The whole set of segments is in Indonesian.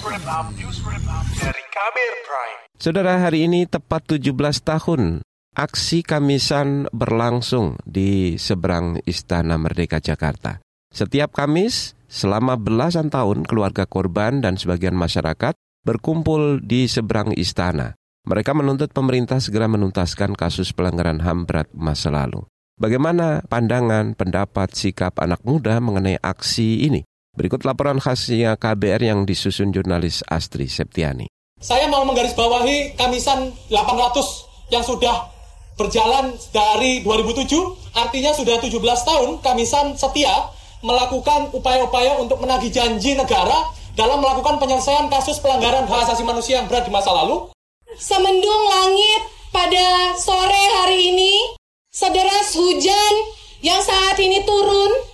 dari Kabir Prime. Saudara, hari ini tepat 17 tahun aksi Kamisan berlangsung di seberang Istana Merdeka Jakarta. Setiap Kamis, selama belasan tahun keluarga korban dan sebagian masyarakat berkumpul di seberang istana. Mereka menuntut pemerintah segera menuntaskan kasus pelanggaran HAM berat masa lalu. Bagaimana pandangan, pendapat, sikap anak muda mengenai aksi ini? Berikut laporan khasnya KBR yang disusun jurnalis Astri Septiani. Saya mau menggarisbawahi Kamisan 800 yang sudah berjalan dari 2007, artinya sudah 17 tahun Kamisan setia melakukan upaya-upaya untuk menagih janji negara dalam melakukan penyelesaian kasus pelanggaran hak asasi manusia yang berat di masa lalu. Semendung langit pada sore hari ini, sederas hujan yang saat ini turun,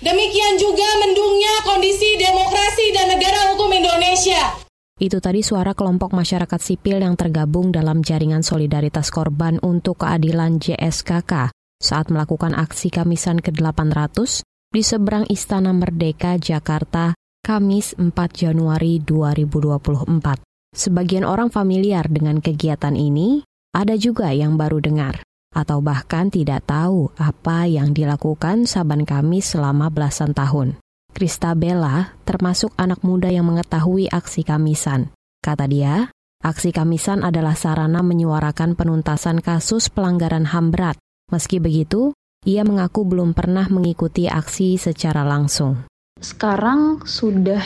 demikian juga mendungnya kondisi demokrasi dan negara hukum Indonesia. Itu tadi suara kelompok masyarakat sipil yang tergabung dalam jaringan solidaritas korban untuk keadilan JSKK saat melakukan aksi Kamisan ke-800 di seberang Istana Merdeka, Jakarta, Kamis 4 Januari 2024. Sebagian orang familiar dengan kegiatan ini, ada juga yang baru dengar atau bahkan tidak tahu apa yang dilakukan Saban Kamis selama belasan tahun. Kristabella termasuk anak muda yang mengetahui aksi Kamisan. Kata dia, aksi Kamisan adalah sarana menyuarakan penuntasan kasus pelanggaran HAM berat. Meski begitu, ia mengaku belum pernah mengikuti aksi secara langsung. Sekarang sudah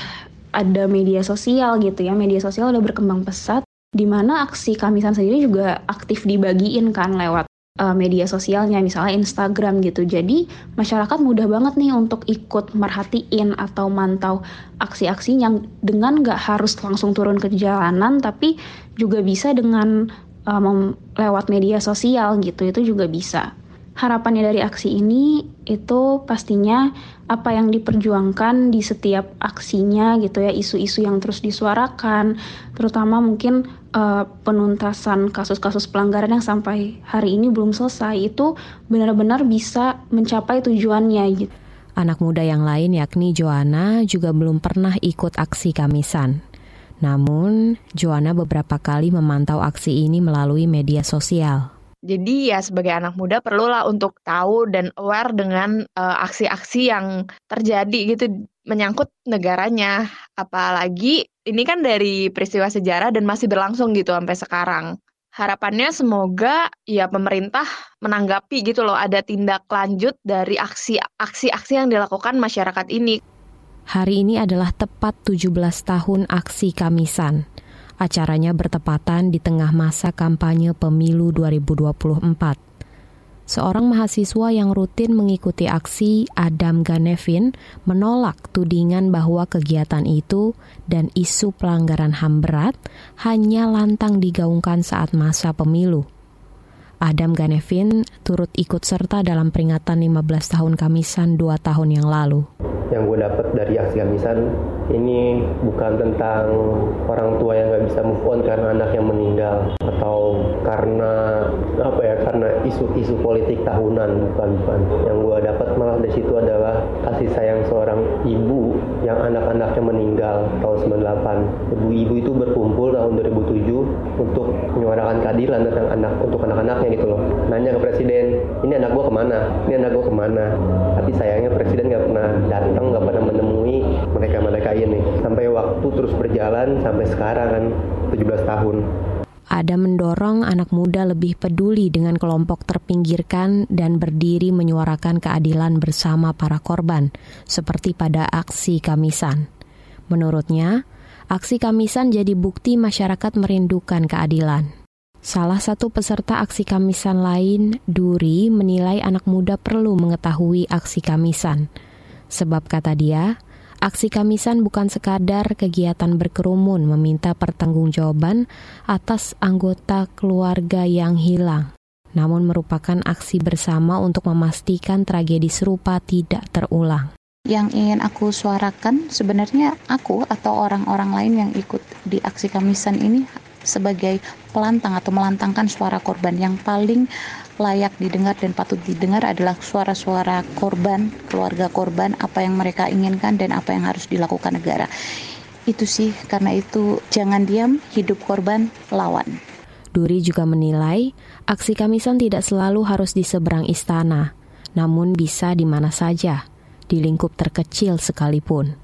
ada media sosial gitu ya, media sosial udah berkembang pesat, di mana aksi Kamisan sendiri juga aktif dibagiin kan lewat uh, media sosialnya, misalnya Instagram gitu. Jadi masyarakat mudah banget nih untuk ikut merhatiin atau mantau aksi-aksi yang dengan nggak harus langsung turun ke jalanan, tapi juga bisa dengan uh, lewat media sosial gitu, itu juga bisa. Harapannya dari aksi ini itu pastinya apa yang diperjuangkan di setiap aksinya gitu ya, isu-isu yang terus disuarakan, terutama mungkin uh, penuntasan kasus-kasus pelanggaran yang sampai hari ini belum selesai itu benar-benar bisa mencapai tujuannya gitu. Anak muda yang lain yakni Joanna juga belum pernah ikut aksi Kamisan. Namun, Joanna beberapa kali memantau aksi ini melalui media sosial. Jadi ya sebagai anak muda perlulah untuk tahu dan aware dengan uh, aksi-aksi yang terjadi gitu menyangkut negaranya. Apalagi ini kan dari peristiwa sejarah dan masih berlangsung gitu sampai sekarang. Harapannya semoga ya pemerintah menanggapi gitu loh ada tindak lanjut dari aksi-aksi yang dilakukan masyarakat ini. Hari ini adalah tepat 17 tahun aksi Kamisan. Acaranya bertepatan di tengah masa kampanye pemilu 2024. Seorang mahasiswa yang rutin mengikuti aksi Adam Ganevin menolak tudingan bahwa kegiatan itu dan isu pelanggaran HAM berat hanya lantang digaungkan saat masa pemilu. Adam Ganevin turut ikut serta dalam peringatan 15 tahun Kamisan dua tahun yang lalu. Yang gue dapat dari aksi Kamisan ini bukan tentang orang tua yang nggak bisa move on karena anak yang meninggal atau karena apa ya karena isu-isu politik tahunan bukan bukan. Yang gue dapat malah dari situ adalah kasih sayang seorang ibu yang anak-anaknya meninggal tahun 98 ibu-ibu itu berkumpul tahun 2007 untuk menyuarakan keadilan tentang anak untuk anak-anaknya gitu loh. Nanya ke presiden ini anak gue ke mana? Ini anak gue ke mana tapi sayangnya presiden nggak pernah datang nggak pernah menemui mereka-mereka ini sampai waktu terus berjalan sampai sekarang kan 17 tahun ada anak muda lebih peduli dengan kelompok terpinggirkan dan berdiri menyuarakan keadilan bersama para korban, seperti pada aksi Kamisan. Menurutnya, aksi Kamisan jadi bukti masyarakat merindukan keadilan. Salah satu peserta aksi Kamisan lain, Duri, menilai anak muda perlu mengetahui aksi Kamisan. Sebab kata dia, Aksi Kamisan bukan sekadar kegiatan berkerumun meminta pertanggungjawaban atas anggota keluarga yang hilang, namun merupakan aksi bersama untuk memastikan tragedi serupa tidak terulang. Yang ingin aku suarakan sebenarnya aku atau orang-orang lain yang ikut di aksi Kamisan ini sebagai pelantang atau melantangkan suara korban yang paling layak didengar dan patut didengar adalah suara-suara korban, keluarga korban, apa yang mereka inginkan dan apa yang harus dilakukan negara. Itu sih, karena itu jangan diam, hidup korban, lawan. Duri juga menilai aksi kamisan tidak selalu harus di seberang istana, namun bisa di mana saja, di lingkup terkecil sekalipun.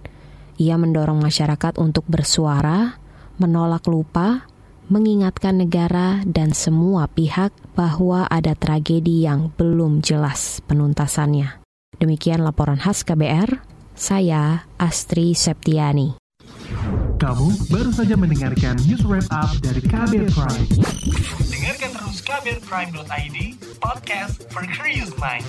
Ia mendorong masyarakat untuk bersuara, menolak lupa, mengingatkan negara dan semua pihak bahwa ada tragedi yang belum jelas penuntasannya. Demikian laporan khas KBR, saya Astri Septiani. Kamu baru saja mendengarkan news wrap up dari KBR Prime. Dengarkan terus kbrprime.id, podcast for curious mind.